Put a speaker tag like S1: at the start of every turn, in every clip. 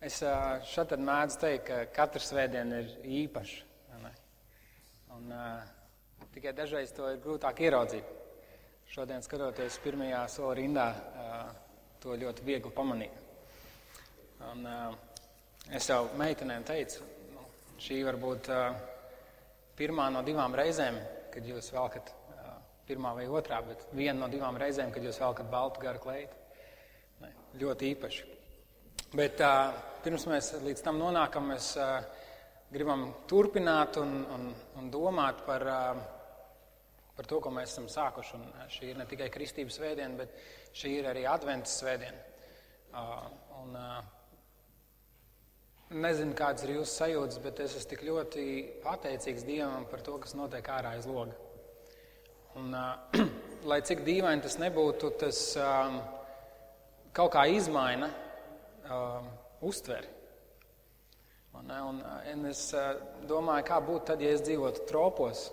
S1: Es šeit mēdzu teikt, ka katra svētdiena ir īpaša. Un, uh, tikai dažreiz to ir grūtāk ieraudzīt. Šodien, skatoties pirmajā sola rindā, uh, to ļoti viegli pamanīt. Un, uh, es jau meitenēm teicu, nu, šī var būt uh, pirmā no divām reizēm, kad jūs velkat, uh, pirmā vai otrā, bet viena no divām reizēm, kad jūs velkat baltu garu kleitu. Ne, ļoti īpaši. Bet uh, pirms mēs līdz tam nonākam, mēs uh, gribam turpināt un, un, un domāt par, uh, par to, ko mēs esam sākuši. Un šī ir ne tikai Kristības svētdiena, bet šī ir arī Adventas svētdiena. Uh, un, nezinu, kādas ir jūsu sajūtas, bet es esmu tik ļoti pateicīgs Dievam par to, kas notiek ārā aiz loga. Un, uh, lai cik dīvaini tas nebūtu, tas uh, kaut kā izmaina uh, uztveri. Un, un, un es uh, domāju, kā būtu tad, ja es dzīvotu tropos,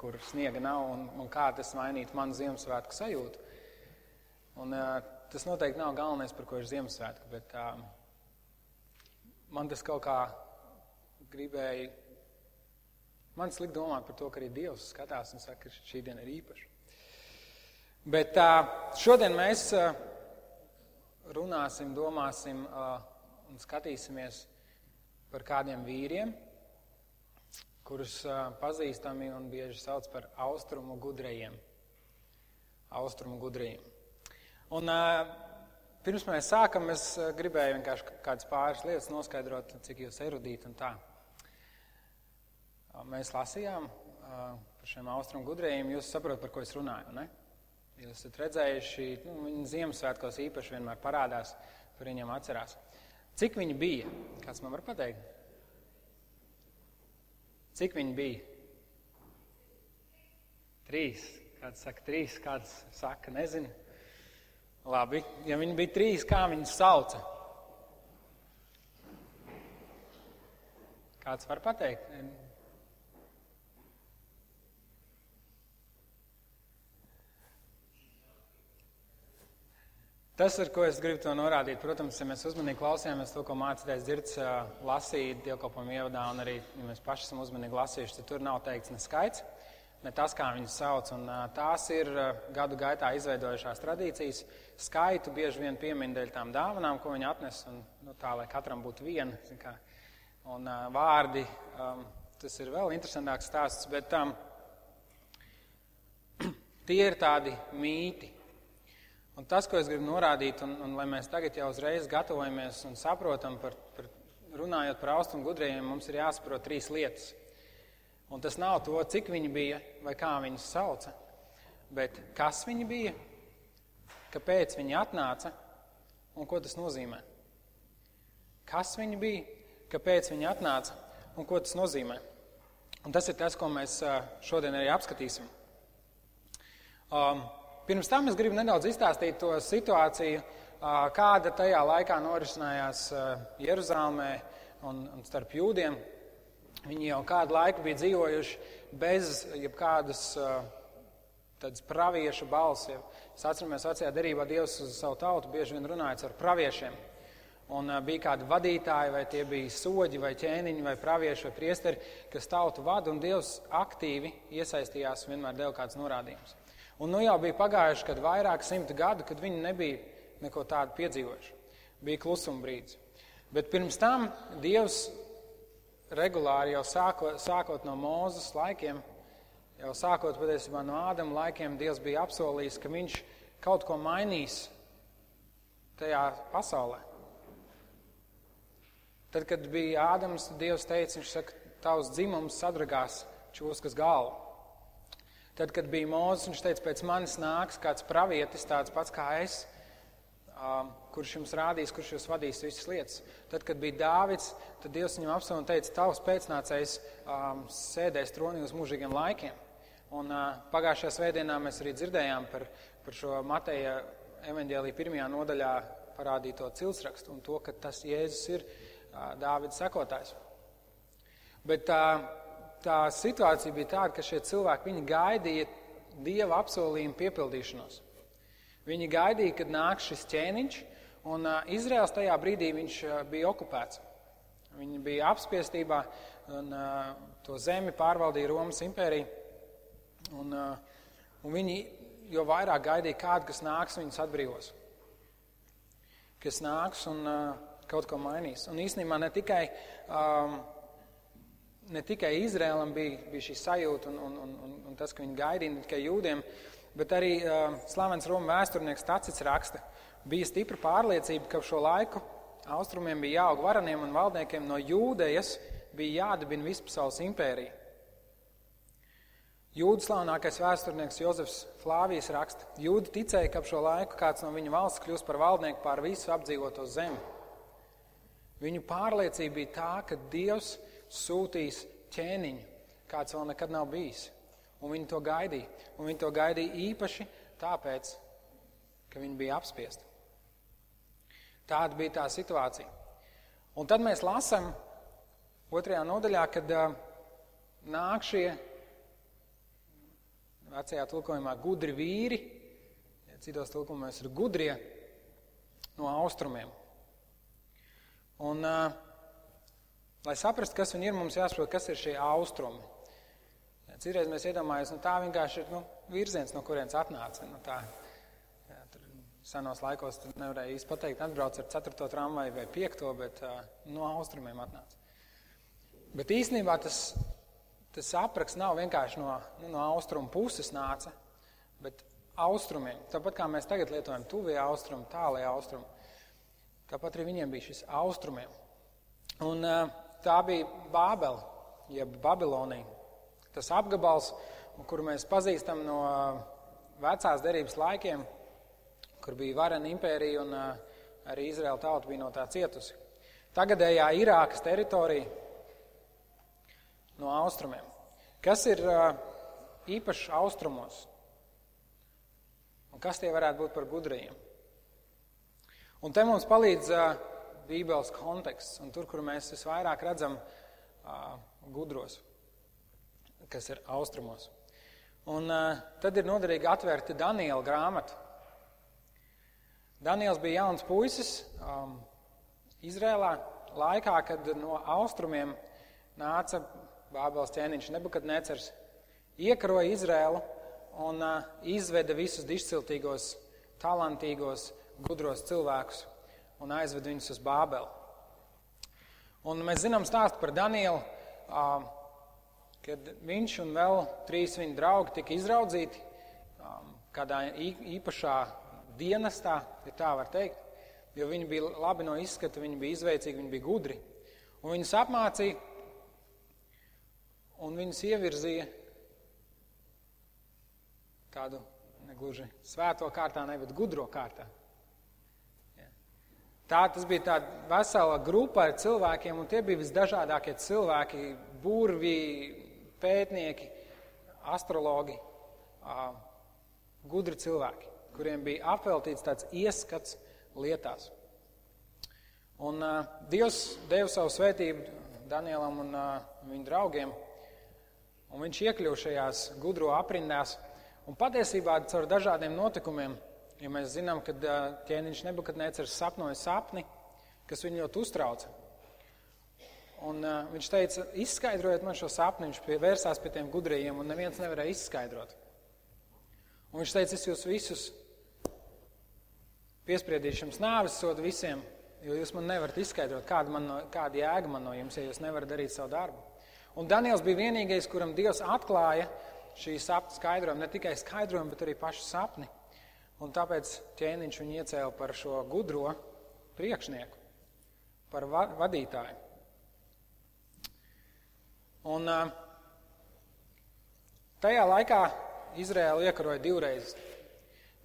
S1: kur sniega nav, un, un kā tas mainītu manu Ziemassvētku sajūtu. Un, tas noteikti nav galvenais, par ko ir Ziemassvētku, bet man tas kaut kā gribēja. Man slikt domāt par to, ka arī Dievs skatās un saka, ka šī diena ir īpaša. Bet šodien mēs runāsim, domāsim un skatīsimies par kādiem vīriem, kurus uh, pazīstami un bieži sauc par austrumu gudrējiem. Austrumu gudrējiem. Un, uh, pirms mēs sākam, es uh, gribēju vienkārši kādas pāris lietas noskaidrot, cik jūs erudīti un tā. Uh, mēs lasījām uh, par šiem austrumu gudrējiem, jūs saprotat, par ko es runāju, ne? Jūs esat redzējuši, nu, viņi Ziemassvētkos īpaši vienmēr parādās, par viņiem atcerās. Cik viņi bija? Kāds man var pateikt? Cik viņi bija? Trīs. Kāds saka trīs, kāds saka nezinu. Labi, ja viņi bija trīs, kā viņus sauca? Kāds var pateikt? Tas, ar ko es gribu to norādīt, protams, ja mēs uzmanīgi klausījāmies to, ko mācītājs Dzirds lasīja dievkalpojumu ievadā, un arī, ja mēs paši esam uzmanīgi lasījuši, tad tur nav teikts ne skaits, ne tas, kā viņus sauc. Un, tās ir gadu gaitā izveidojušās tradīcijas. Skaitu bieži vien piemin dēļ tām dāvanām, ko viņi atnes, un nu, tā, lai katram būtu viena. Un vārdi, um, tas ir vēl interesantāks stāsts, bet um, tie ir tādi mīti Un tas, ko es gribu norādīt, un, un lai mēs tagad jau uzreiz gatavojamies un saprotam, par, par, runājot par austrumu gudriem, mums ir jāsaprot trīs lietas. Un tas nav to, cik viņi bija vai kā viņus sauca, bet kas viņi bija, kāpēc viņi atnāca un ko tas nozīmē. Kas viņi bija, kāpēc viņi atnāca un ko tas nozīmē. Un tas ir tas, ko mēs šodien arī apskatīsim. Um, Pirms tam es gribu nedaudz izstāstīt to situāciju, kāda tajā laikā norisinājās Jeruzalemē un, starp jūdiem. Viņi jau kādu laiku bija dzīvojuši bez jebkādas tādas praviešu balss. Es atceros, vecajā derībā Dievs uz savu tautu bieži vien runāja ar praviešiem. Un bija kādi vadītāji, vai tie bija soģi, vai ķēniņi, vai pravieši, vai priesteri, kas tautu vada, un Dievs aktīvi iesaistījās, vienmēr deva kāds norādījums. Un nu jau bija pagājuši kad vairāk simti gadu, kad viņi nebija neko tādu piedzīvojuši. Bija klusuma brīdis. Bet pirms tam Dievs regulāri jau sāko, sākot no Mūzes laikiem, jau sākot patiesībā no Ādama laikiem, Dievs bija apsolījis, ka viņš kaut ko mainīs tajā pasaulē. Tad, kad bija Ādams, Dievs teica, viņš saka, tavs dzimums sadragās čūskas galvu. Tad, kad bija Mozus, viņš teica, pēc manis nāks kāds pravietis, tāds pats kā es, um, kurš jums rādīs, kurš jūs vadīs visas lietas. Tad, kad bija Dāvids, tad Dievs viņam apsolīja un teica, tavs pēcnācējs um, sēdēs tronī uz mūžīgiem laikiem. Un uh, pagājušajā svētdienā mēs arī dzirdējām par, par šo Mateja evaņģēlī pirmajā nodaļā parādīto cilsrakstu un to, ka tas Jēzus ir uh, Dāvida sekotājs. Bet uh, tā situācija bija tāda, ka šie cilvēki gaidīja dieva apsolījumu piepildīšanos. Viņi gaidīja, kad nāks šis ķēniņš Un uh, Izraels tajā brīdī uh, bija okupēts. Viņi bija apspiestībā, un uh, to zemi pārvaldīja Romas impērija. Un, uh, un viņi jo vairāk gaidīja kādu, kas nāks viņus atbrīvos. Kas nāks un uh, kaut ko mainīs. Un īstenībā ne tikai, um, ne tikai Izrēlam bija, bija šī sajūta un, un, un, un, tas, ka viņi gaidīja ne tikai jūdiem, bet arī uh, slavens Romas vēsturnieks Tacis raksta, bija stipra pārliecība, ka šo laiku austrumiem bija jāaug varaniem un valdniekiem no jūdejas bija jādibina vispasaules impērija. Jūdu slavenākais vēsturnieks Jozefs Flāvijas raksta, Jūdi ticēja, ka ap šo laiku kāds no viņa valsts kļūs par valdnieku pār visu apdzīvoto zemi. Viņu pārliecība bija tā, ka Dievs sūtīs ķēniņu, kāds vēl nekad nav bijis. Un viņi to gaidīja. Un viņi to gaidīja īpaši tāpēc, ka viņi bija apspiesti. Tāda bija tā situācija. Un tad mēs lasām otrajā nodaļā, kad uh, nāk šie vecajā tulkojumā gudri vīri, ja citos tulkojumos ir gudrie no austrumiem. Un, uh, lai saprastu, kas viņi ir, mums jāsaprot, kas ir šie austrumi. Citreiz mēs iedomājamies, nu, tā vienkārši ir nu, virziens, no kurienes atnāca. Nu, tā, senos laikos nevarēja īsti pateikt, atbrauc ar 4. tramvaju vai 5. bet uh, no austrumiem atnāca. Bet īstenībā tas, tas apraksts nav vienkārši no, nu, no austrumu puses nāca, bet austrumiem. Tāpat kā mēs tagad lietojam tuvie austrumi, tālie austrumi, tāpat arī viņiem bija šis austrumiem. Un uh, tā bija Bābele, jeb Babilonija. Tas apgabals, kuru mēs pazīstam no uh, vecās derības laikiem, kur bija varena impērija un uh, arī Izraēla tauta bija no tā cietusi. Tagadējā Irākas teritorija no austrumiem. Kas ir uh, īpaši austrumos? Un kas tie varētu būt par gudriem? Un te mums palīdz uh, Bībeles konteksts, un tur, kur mēs visvairāk redzam uh, gudros, kas ir austrumos. Un uh, tad ir noderīgi atvērt Daniela grāmatu. Daniels bija jauns puisis um, Izrēlā laikā, kad no austrumiem nāca Bābeles ķēniņš Nebukadnecers, iekaroja Izrēlu un uh, izveda visus izciltīgos, talantīgos, gudros cilvēkus un aizveda viņus uz Bābeli. Un mēs zinām stāstu par Danielu, kad viņš un vēl trīs viņa draugi tika izraudzīti kādā īpašā dienestā, ja tā var teikt, jo viņi bija labi no izskata, viņi bija izveicīgi, viņi bija gudri. Un viņus apmācīja un viņus ievirzīja tādu negluži svēto kārtā, ne, bet gudro kārtā. Tā tas bija tāda vesela grupa ar cilvēkiem, un tie bija visdažādākie cilvēki, burvi, pētnieki, astrologi, gudri cilvēki kuriem bija apveltīts tāds ieskats lietās. Un uh, Dievs deva savu svētību Danielam un uh, viņa draugiem, un viņš iekļuva šajās gudro aprindās. Un patiesībā caur dažādiem notikumiem, ja mēs zinām, ka ķēniņš nebukadnēcers sapnoja sapni, kas viņu ļoti uztrauca. Un, uh, viņš teica, izskaidrojiet man šo sapni, viņš pie, vērsās pie tiem gudrajiem, un neviens nevarēja izskaidrot. Un viņš teica, es jūs visus piespriedīšu jums nāves sodu visiem, jo jūs man nevarat izskaidrot, kāda, man no, kāda jēga man no jums, ja jūs nevarat darīt savu darbu. Un Daniels bija vienīgais, kuram Dievs atklāja šī sapņu skaidrojumu, ne tikai skaidrojumu, bet arī pašu sapni. Un tāpēc ķēniņš viņu iecēla par šo gudro priekšnieku, par va vadītāju. Un tajā laikā Izraēla iekaroja divreiz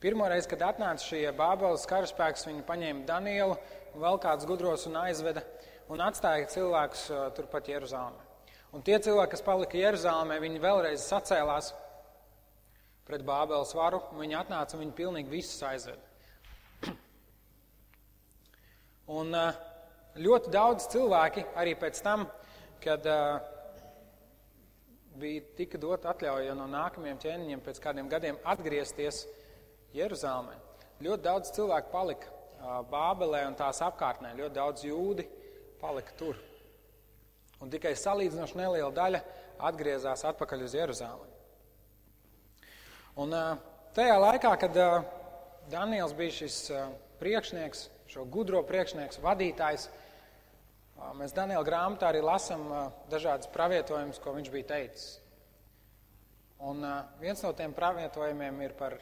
S1: Pirmo reizi, kad atnāca šie Bābeles karaspēks, viņi paņēma Danielu un vēl kādus gudros un aizveda un atstāja cilvēkus turpat Jeruzalemē. Un tie cilvēki, kas palika Jeruzalemē, viņi vēlreiz sacēlās pret Bābeles varu, un viņi atnāca un viņi pilnīgi visus aizveda. Un uh, ļoti daudz cilvēki arī pēc tam, kad uh, bija tika dot atļauja no nākamajiem ķēniņiem pēc kādiem gadiem atgriezties Jeruzalemē. Ļoti daudz cilvēku palika Bābelē un tās apkārtnē. Ļoti daudz jūdi palika tur. Un tikai salīdzinoši neliela daļa atgriezās atpakaļ uz Jeruzāli. Un tajā laikā, kad Daniels bija šis priekšnieks, šo gudro priekšnieks, vadītājs, mēs Daniela grāmatā arī lasām dažādas pravietojumus, ko viņš bija teicis. Un viens no tiem pravietojumiem ir par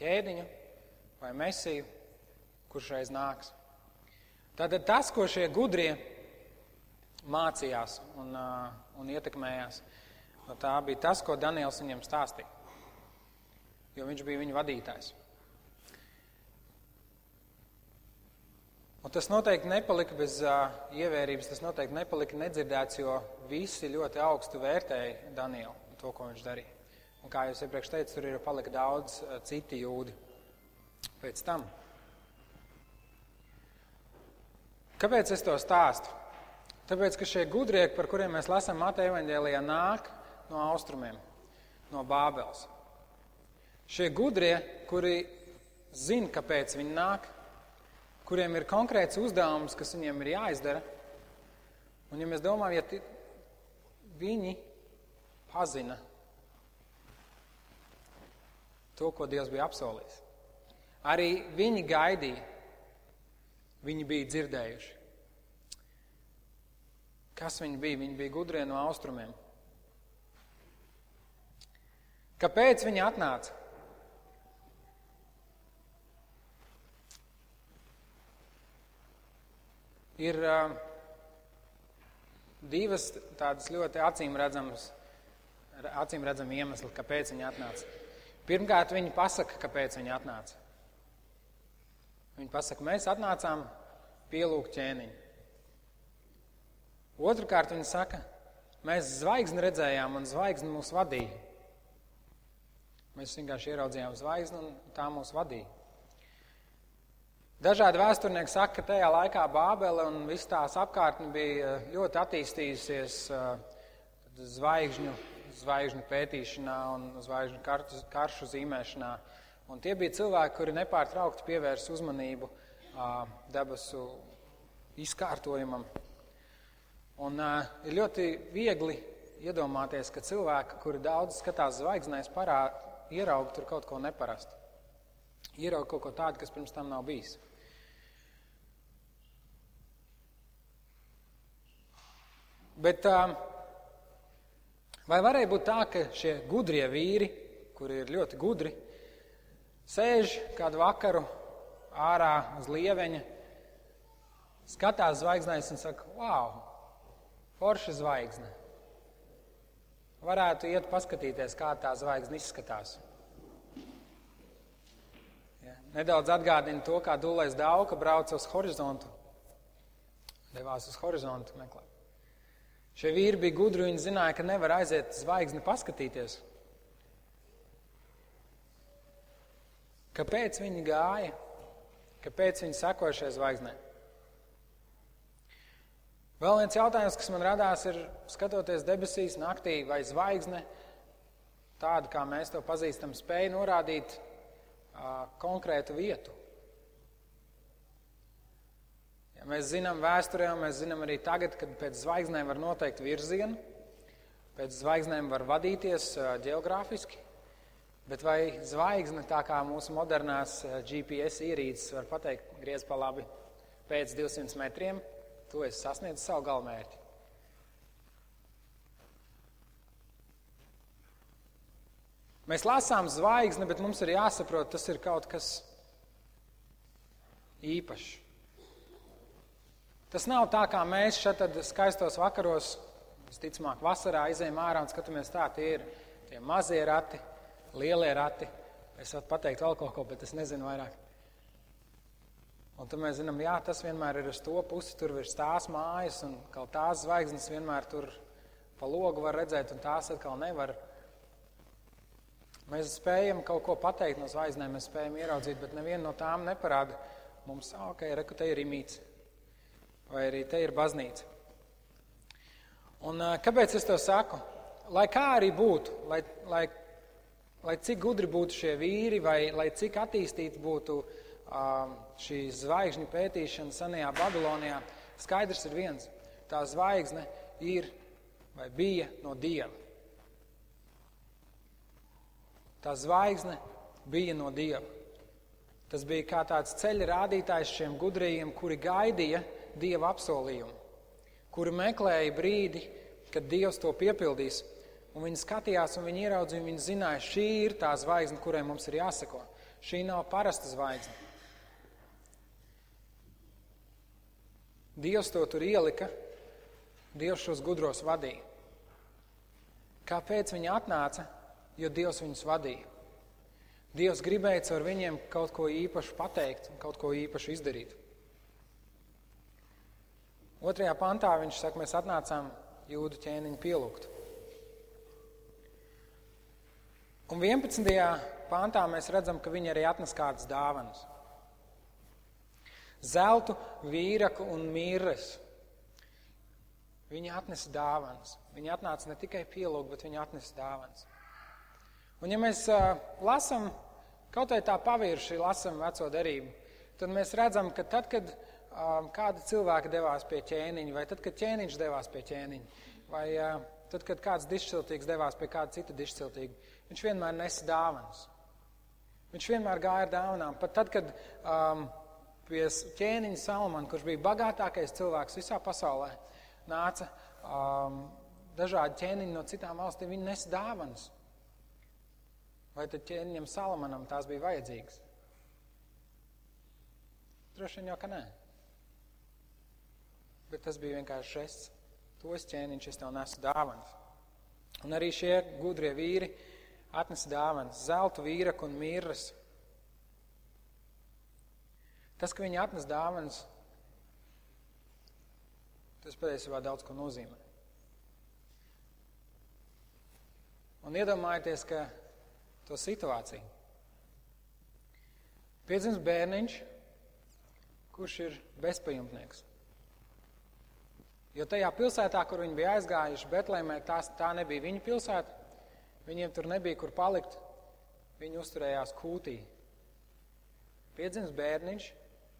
S1: ķēdiņu vai mesiju, kurš reiz nāks. Tātad tas, ko šie gudrie mācījās un, un ietekmējās, tā bija tas, ko Daniels viņiem stāstīja jo viņš bija viņa vadītājs. Un tas noteikti nepalika bez uh, ievērības, tas noteikti nepalika nedzirdēts, jo visi ļoti augstu vērtēja Danielu un to, ko viņš darīja. Un kā jau iepriekš teicu, tur ir palika daudz uh, citi jūdi pēc tam. Kāpēc es to stāstu? Tāpēc, ka šie gudrieki, par kuriem mēs lasām Mateja evaņģēlijā, nāk no austrumiem, no Bābeles. Šie gudrie, kuri zina, kāpēc viņi nāk, kuriem ir konkrēts uzdevums, kas viņiem ir jāizdara. Un, ja mēs domājam, ja ti, viņi pazina to, ko Dievs bija apsolījis, arī viņi gaidīja, viņi bija dzirdējuši. Kas viņi bija? Viņi bija gudrie no austrumiem. Kāpēc viņi atnāca? Ir uh, divas tādas ļoti acīm redzamas, acīm redzami iemesli, kāpēc viņi atnāca. Pirmkārt, viņi pasaka, kāpēc viņi atnāca. Viņi pasaka, mēs atnācām pielūgt ķēniņu. Otrakārt, viņi saka, mēs zvaigzni redzējām un zvaigzni mūs vadīja. Mēs vienkārši ieraudzījām zvaigzni un tā mūs vadīja. Dažādi vēsturnieki saka, ka tajā laikā Bābele un viss tās apkārtne bija eh, ļoti attīstījusies eh, zvaigžņu, zvaigžņu pētīšanā un zvaigžņu kartu, karšu zīmēšanā. Un tie bija cilvēki, kuri nepārtraukti pievērs uzmanību debesu izkārtojumam. Un ir ļoti viegli iedomāties, ka cilvēki, kuri daudz skatās zvaigznēs, parā, ieraug tur kaut ko neparastu. Ieraug kaut ko tādu, kas pirms tam nav bijis. Bet vai varēja būt tā, ka šie gudrie vīri, kuri ir ļoti gudri, sēž kādu vakaru ārā uz lieveņa, skatās zvaigznēs un saka, wow, forša zvaigzne. Varētu iet paskatīties, kā tā zvaigzne izskatās. Ja, nedaudz atgādina to, kā dūlais dauka brauca uz horizontu, devās uz horizontu meklēt. Šie vīri bija gudri, viņi zināja, ka nevar aiziet zvaigzni paskatīties. Kāpēc viņi gāja? Kāpēc viņi sekoja šai zvaigznei? Vēl viens jautājums, kas man radās, ir skatoties debesīs naktī, vai zvaigzne, tāda kā mēs to pazīstam, spēja norādīt uh, konkrētu vietu. Ja mēs zinām vēsturē, un mēs zinām arī tagad, kad pēc zvaigznēm var noteikt virzienu, pēc zvaigznēm var vadīties geogrāfiski, bet vai zvaigzne, tā kā mūsu modernās GPS ierīces, var pateikt, griez pa labi pēc 200 metriem, tu esi sasniedzis savu galvmērķi. Mēs lasām zvaigzni, bet mums ir jāsaprot, tas ir kaut kas īpašs. Tas nav tā, kā mēs šeit skaistos vakaros, visticamāk, vasarā izējām ārā un skatāmies tā, tie ir tie mazie rati, lielie rati. Es varu pateikt vēl kaut ko, bet es nezinu vairāk. Un tad mēs zinām, jā, tas vienmēr ir uz to pusi, tur virs tās mājas, un kaut tās zvaigznes vienmēr tur pa logu var redzēt, un tās atkal nevar. Mēs spējam kaut ko pateikt no zvaigznēm, mēs spējam ieraudzīt, bet neviena no tām neparāda mums, ok, reku te ir imīts vai arī te ir baznīca. Un, kāpēc es to saku? Lai kā arī būtu, lai, lai, lai cik gudri būtu šie vīri, vai lai cik attīstīti būtu šī zvaigžņu pētīšana senajā Babilonijā, skaidrs ir viens. Tā zvaigzne ir vai bija no Dieva. Tā zvaigzne bija no Dieva. Tas bija kā tāds ceļa rādītājs šiem gudrījiem, kuri gaidīja Dieva apsolījumu, kuri meklēja brīdi, kad Dievs to piepildīs. Un viņi skatījās, un viņi ieraudzīja, viņi zināja, šī ir tā zvaigzne, kurai mums ir jāseko. Šī nav parasta zvaigzne. Dievs to tur ielika, Dievs šos gudros vadīja. Kāpēc viņi atnāca? Jo Dievs viņus vadīja. Dievs gribēja caur viņiem kaut ko īpašu pateikt un kaut ko īpašu izdarīt. Otrajā pantā viņš saka, mēs atnācām jūdu ķēniņu pielūgt. Un 11. pāntā mēs redzam, ka viņi arī atnes kādas dāvanas. Zeltu, vīraku un mīres. Viņi atnesa dāvanas. Viņi atnāca ne tikai pielūgt, bet viņi atnesa dāvanas. Un ja mēs uh, lasām, kaut vai tā pavirši lasām veco derību, tad mēs redzam, ka tad, kad um, kāda cilvēka devās pie ķēniņa, vai tad, kad ķēniņš devās pie ķēniņa, vai uh, tad, kad kāds dišciltīgs devās pie kāda cita dišciltīga, viņš vienmēr nesa dāvanas. Viņš vienmēr gāja ar dāvanām. Pat tad, kad um, pie ķēniņa Salmana, kurš bija bagātākais cilvēks visā pasaulē, nāca um, dažādi ķēniņi no citām valstīm, viņi nes dāvanas. Vai tad ķēniņam Salamanam tās bija vajadzīgas? Droši vien jau, ka nē. Bet tas bija vienkārši žests. Tos ķēniņš es tev nesu dāvanas. Un arī šie gudrie vīri atnesa dāvanas, zeltu vīraku un mirras. Tas, ka viņi atnes dāvanas, tas patiesībā daudz ko nozīmē. Un iedomājieties, ka to situāciju. Piedzims bērniņš, kurš ir bezpajumtnieks. Jo tajā pilsētā, kur viņi bija aizgājuši, Betlēmē, tās, tā nebija viņa pilsēta. Viņiem tur nebija kur palikt. Viņi uzturējās kūtī. Piedzims bērniņš,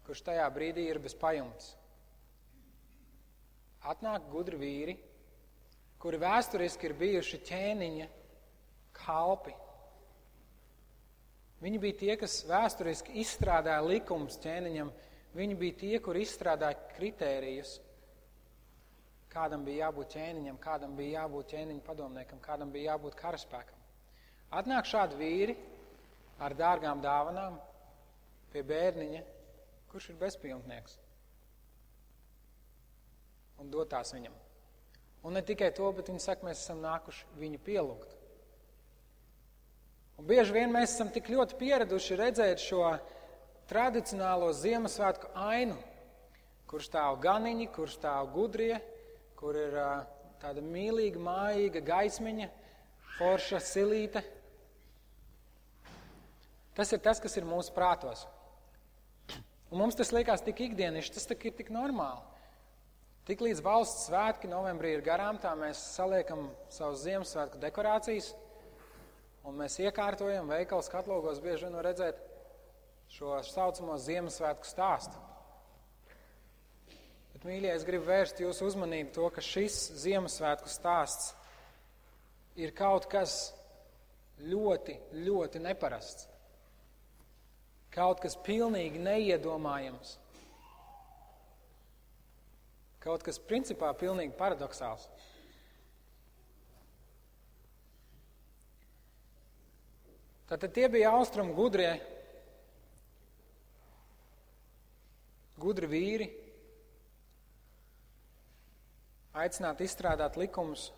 S1: kurš tajā brīdī ir bez pajumtes. Atnāk gudri vīri, kuri vēsturiski ir bijuši ķēniņa kalpi. Viņi bija tie, kas vēsturiski izstrādāja likumus ķēniņam. Viņi bija tie, kur izstrādāja kritērijus, kādam bija jābūt ķēniņam, kādam bija jābūt ķēniņa padomniekam, kādam bija jābūt karaspēkam. Atnāk šādi vīri ar dārgām dāvanām pie bērniņa, kurš ir bezpajumtnieks un dot tās viņam. Un ne tikai to, bet viņi saka, mēs esam nākuši viņu pielūgt. Un bieži vien mēs esam tik ļoti pieraduši redzēt šo tradicionālo Ziemassvētku ainu, kur stāv ganiņi, kur stāv gudrie, kur ir tāda mīlīga, mājīga gaismiņa, forša silīte. Tas ir tas, kas ir mūsu prātos. Un mums tas liekas tik ikdienišķi, tas ir tik normāli. Tik līdz valsts svētki novembrī ir garām, tā mēs saliekam savus Ziemassvētku dekorācijas, un mēs iekārtojam veikalu skatlogos bieži vien redzēt šo saucamo Ziemassvētku stāstu. Bet, mīļie, es gribu vērst jūsu uzmanību to, ka šis Ziemassvētku stāsts ir kaut kas ļoti, ļoti neparasts. Kaut kas pilnīgi neiedomājams. Kaut kas principā pilnīgi paradoxāls. Tātad tie bija austrumu gudrie, gudri vīri, aicināt izstrādāt likumus,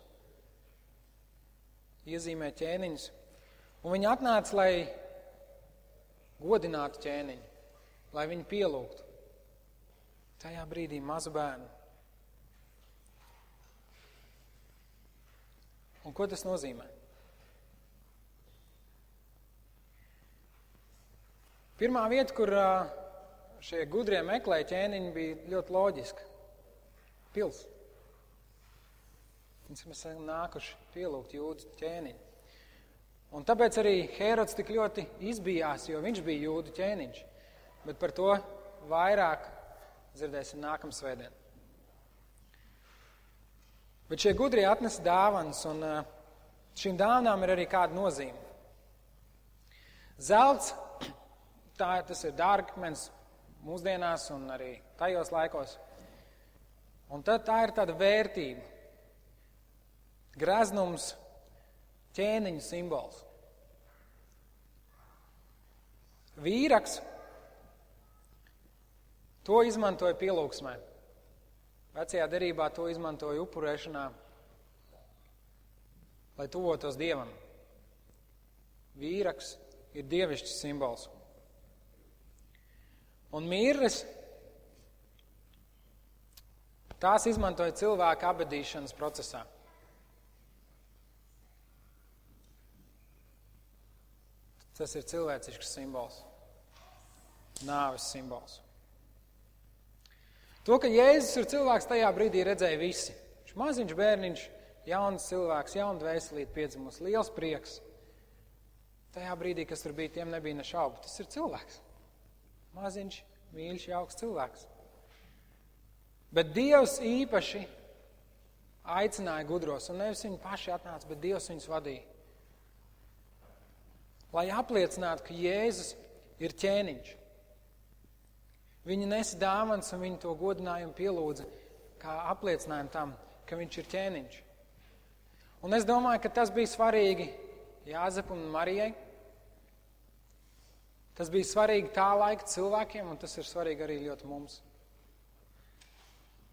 S1: iezīmēt ķēniņus. Un viņi atnāca, lai godinātu ķēniņu, lai viņu pielūgtu. Tajā brīdī mazu bērnu. Un ko tas nozīmē? Pirmā vieta, kur šie gudrie meklēja ķēniņu, bija ļoti loģiska. Pils. Mēs esam nākuši pielūgt jūdu ķēniņu. Un tāpēc arī Hērods tik ļoti izbijās, jo viņš bija jūdu ķēniņš. Bet par to vairāk dzirdēsim nākamā svētdienā. Bet šie gudrie atnesa dāvanas, un uh, šīm dāvanām ir arī kāda nozīme. Zelts, tā, tas ir dārgakmens mūsdienās un arī tajos laikos. Un tad tā ir tāda vērtība. Graznums, ķēniņa simbols. Vīraks to izmantoja pielūgsmē. Vecajā derībā to izmantoja upurēšanā, lai tuvotos Dievam. Vīraks ir dievišķs simbols. Un mīres tās izmantoja cilvēka abadīšanas procesā. Tas ir cilvēcisks simbols, nāves simbols. To, ka Jēzus ir cilvēks, tajā brīdī redzēja visi. Viņš maziņš bērniņš, jauns cilvēks, jauna dvēselīte piedzimus, liels prieks. Tajā brīdī, kas tur bija, tiem nebija ne šaubu. Tas ir cilvēks. Maziņš, mīļš, jauks cilvēks. Bet Dievs īpaši aicināja gudros, un nevis viņi paši atnāca, bet Dievs viņus vadīja. Lai apliecinātu, ka Jēzus ir ķēniņš. Viņi nesa dāvāns un viņi to godinājumu pielūdza kā apliecinājumu tam, ka viņš ir ķēniņš. Un es domāju, ka tas bija svarīgi Jāzepam un Marijai. Tas bija svarīgi tā laika cilvēkiem, un tas ir svarīgi arī ļoti mums.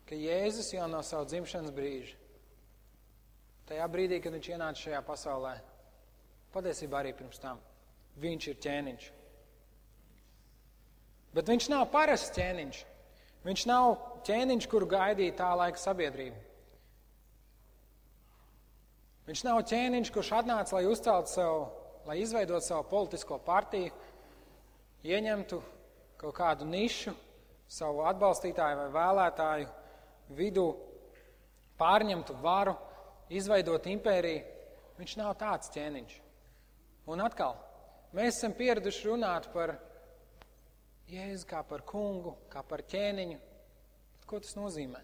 S1: Ka Jēzus jau no savu dzimšanas brīža, tajā brīdī, kad viņš ienāca šajā pasaulē, patiesībā arī pirms tam, viņš ir ķēniņš. Bet viņš nav parasts ķēniņš. Viņš nav ķēniņš, kuru gaidīja tā laika sabiedrība. Viņš nav ķēniņš, kurš atnāca, lai uzceltu savu, lai izveidotu savu politisko partiju, ieņemtu kaut kādu nišu savu atbalstītāju vai vēlētāju vidū, pārņemtu varu, izveidot impēriju. Viņš nav tāds ķēniņš. Un atkal, mēs esam pieraduši runāt par Jēzu kā par kungu, kā par ķēniņu. Ko tas nozīmē?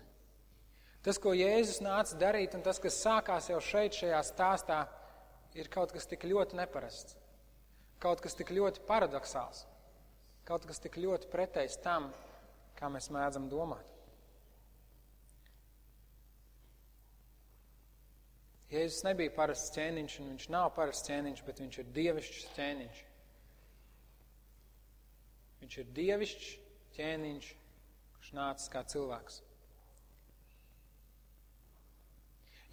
S1: Tas, ko Jēzus nāca darīt, un tas, kas sākās jau šeit, šajā stāstā, ir kaut kas tik ļoti neparasts, kaut kas tik ļoti paradoxāls, kaut kas tik ļoti pretējs tam, kā mēs mēdzam domāt. Jēzus nebija parasts ķēniņš, un viņš nav parasts ķēniņš, bet viņš ir dievišķs ķēniņš. Viņš ir dievišķs ķēniņš, kurš nācis kā cilvēks.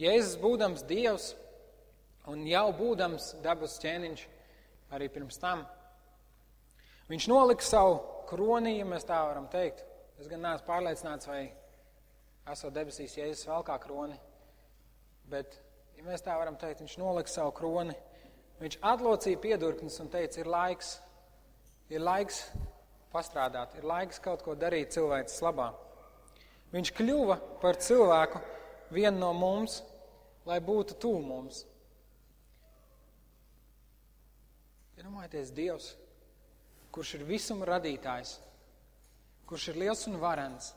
S1: Jēzus būdams dievs un jau būdams dabas ķēniņš arī pirms tam, viņš nolika savu kroni, ja mēs tā varam teikt. Es gan neesmu pārliecināts, vai esot debesīs Jēzus vēl kā kroni, bet, ja mēs tā varam teikt, viņš nolika savu kroni, viņš atlocīja piedurknes un teica, ir laiks, ir laiks pastrādāt, ir laiks kaut ko darīt cilvēks labā. Viņš kļuva par cilvēku vienu no mums, lai būtu tuvu mums. Iedomājieties, Dievs, kurš ir visuma radītājs, kurš ir liels un varens,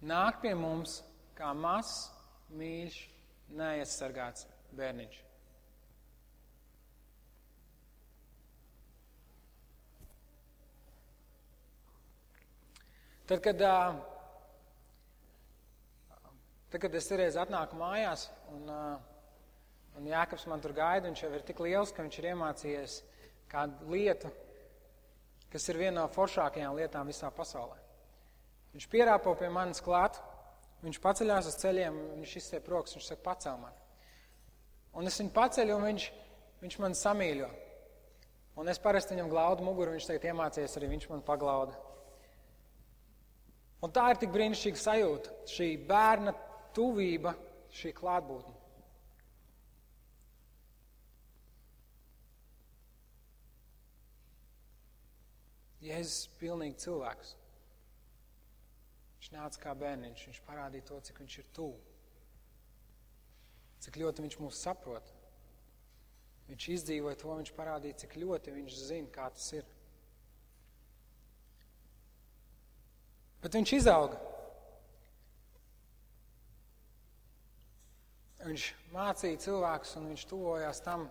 S1: nāk pie mums kā mazs, mīļš, neaizsargāts bērniņš. Tad, kad, tad, kad es reiz atnāku mājās, un, un Jākaps man tur gaida, viņš jau ir tik liels, ka viņš ir iemācījies kādu lietu, kas ir viena no foršākajām lietām visā pasaulē. Viņš pierāpo pie manis klāt, viņš paceļās uz ceļiem, viņš izstiep rokas, viņš saka, pacel man. Un es viņu paceļu, un viņš, viņš man samīļo. Un es parasti viņam glaudu muguru, viņš tagad iemācījies, arī viņš man paglauda. Un tā ir tik brīnišķīga sajūta, šī bērna tuvība, šī klātbūtne. Jēzus ir pilnīgi cilvēks. Viņš nāca kā bērniņš, viņš parādīja to, cik viņš ir tuvu. Cik ļoti viņš mūs saprot. Viņš izdzīvoja to, viņš parādīja, cik ļoti viņš zina, kā tas ir. Bet viņš izauga. Viņš mācīja cilvēkus un viņš tuvojās tam,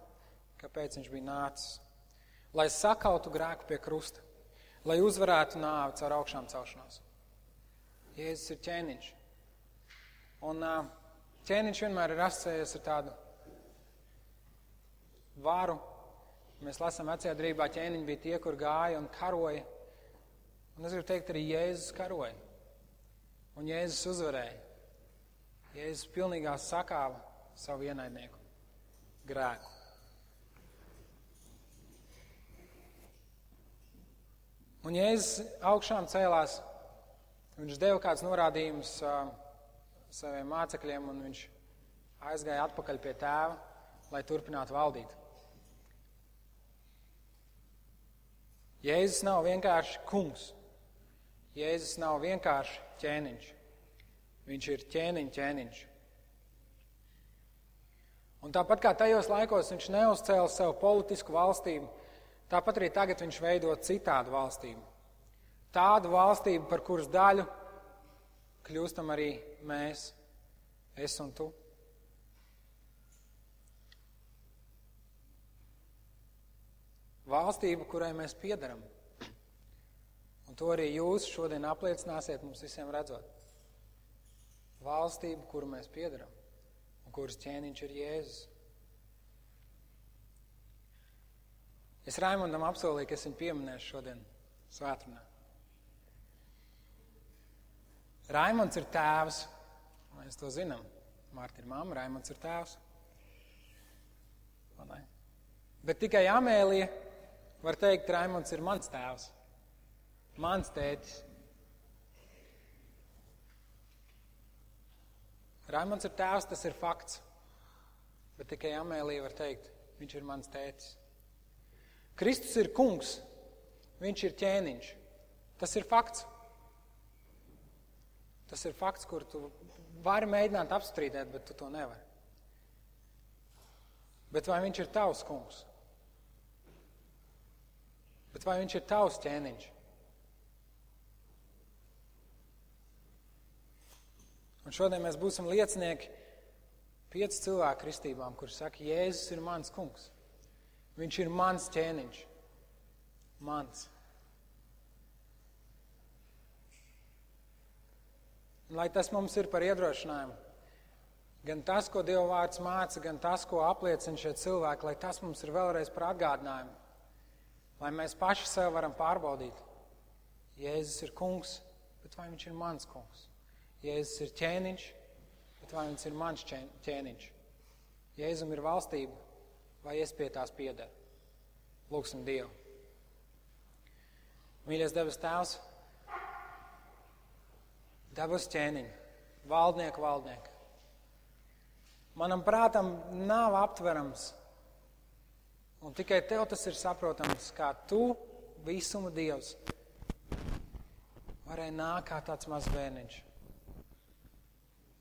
S1: kāpēc viņš bija nācis. Lai sakautu grēku pie krusta, lai uzvarētu nāvi caur augšām celšanos. Jēzus ir ķēniņš. Un ķēniņš vienmēr ir asociējies ar tādu varu. Mēs lasām vecajā drībā, ķēniņi bija tie, kur gāja un karoja. Un es gribu teikt, arī Jēzus karoja. Un Jēzus uzvarēja. Jēzus pilnīgā sakāva savu ienaidnieku grēku. Un Jēzus augšām cēlās, viņš deva kāds norādījums uh, saviem mācekļiem, un viņš aizgāja atpakaļ pie tēva, lai turpinātu valdīt. Jēzus nav vienkārši kungs. Jēzus nav vienkārši ķēniņš. Viņš ir ķēniņš, ķēniņš. Un tāpat kā tajos laikos viņš neuzcēla sev politisku valstību, tāpat arī tagad viņš veido citādu valstību. Tādu valstību, par kuras daļu kļūstam arī mēs, es un tu. Valstību, kurai mēs piedaram. Un to arī jūs šodien apliecināsiet mums visiem redzot. Valstību, kuru mēs piedaram kuras ķēniņš ir Jēzus. Es Raimondam apsolīju, ka es viņu pieminēšu šodien svētdienā. Raimonds ir tēvs. Mēs to zinām. Mārta ir mamma, Raimonds ir tēvs. Bet tikai Amēlija var teikt, Raimonds ir mans tēvs, mans tētis. Raimons ir tēvs, tas ir fakts. Bet tikai Amēlija var teikt, viņš ir mans tētis. Kristus ir kungs, viņš ir ķēniņš. Tas ir fakts. Tas ir fakts, kur tu vari mēģināt apstrīdēt, bet tu to nevari. Bet vai viņš ir tavs kungs? Bet vai viņš ir tavs ķēniņš? Un šodien mēs būsim liecinieki pieci cilvēku kristībām, kur saka, Jēzus ir mans kungs. Viņš ir mans ķēniņš. Mans. Lai tas mums ir par iedrošinājumu, gan tas, ko Dieva vārds māca, gan tas, ko apliecina šie cilvēki, lai tas mums ir vēlreiz par atgādinājumu, lai mēs paši sev varam pārbaudīt. Jēzus ir kungs, bet vai viņš ir mans kungs? Jēzus ir ķēniņš, bet vai viņš ir mans ķēniņš? Jēzum ir valstība, vai es pie tās piederu? Lūksim Dievu. Mīļais debes tēvs, debes ķēniņ, valdnieku valdnieku. Manam prātam nav aptverams, un tikai tev tas ir saprotams, kā tu, visuma Dievs, varēja nākt kā tāds mazs bērniņš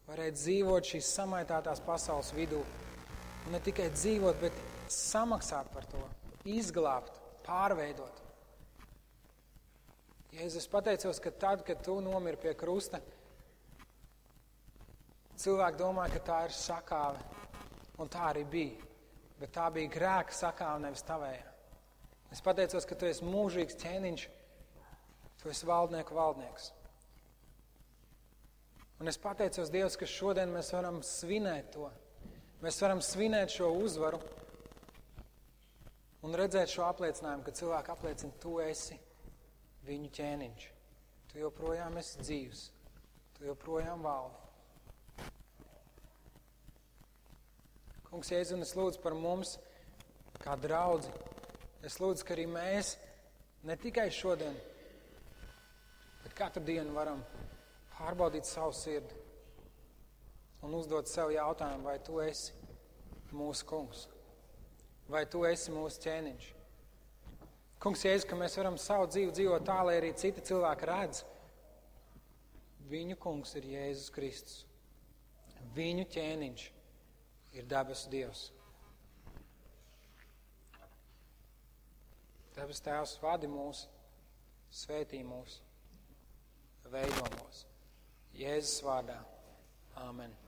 S1: varētu dzīvot šīs samaitātās pasaules vidū. Un ne tikai dzīvot, bet samaksāt par to, izglābt, pārveidot. Jēzus pateicos, ka tad, kad tu nomiri pie krusta, cilvēki domāja, ka tā ir sakāve. Un tā arī bija. Bet tā bija grēka sakāve, nevis tavējā. Es pateicos, ka tu esi mūžīgs ķēniņš, tu esi valdnieku valdnieks. Un es pateicos Dievs, ka šodien mēs varam svinēt to. Mēs varam svinēt šo uzvaru un redzēt šo apliecinājumu, ka cilvēki apliecina, tu esi viņu ķēniņš. Tu joprojām esi dzīvs. Tu joprojām valdi. Kungs, Jēzus, es lūdzu par mums, kā draudzi. Es lūdzu, ka arī mēs ne tikai šodien, bet katru dienu varam pārbaudīt savu sirdi un uzdot sev jautājumu, vai tu esi mūsu kungs, vai tu esi mūsu ķēniņš. Kungs, Jēzus, ka mēs varam savu dzīvi dzīvot tā, lai arī citi cilvēki redz, viņu kungs ir Jēzus Kristus. Viņu ķēniņš ir debesu Dievs. Debes Tēvs vadi mūs, svētī mūs veido mūs. Jēzus vārdā. Āmen.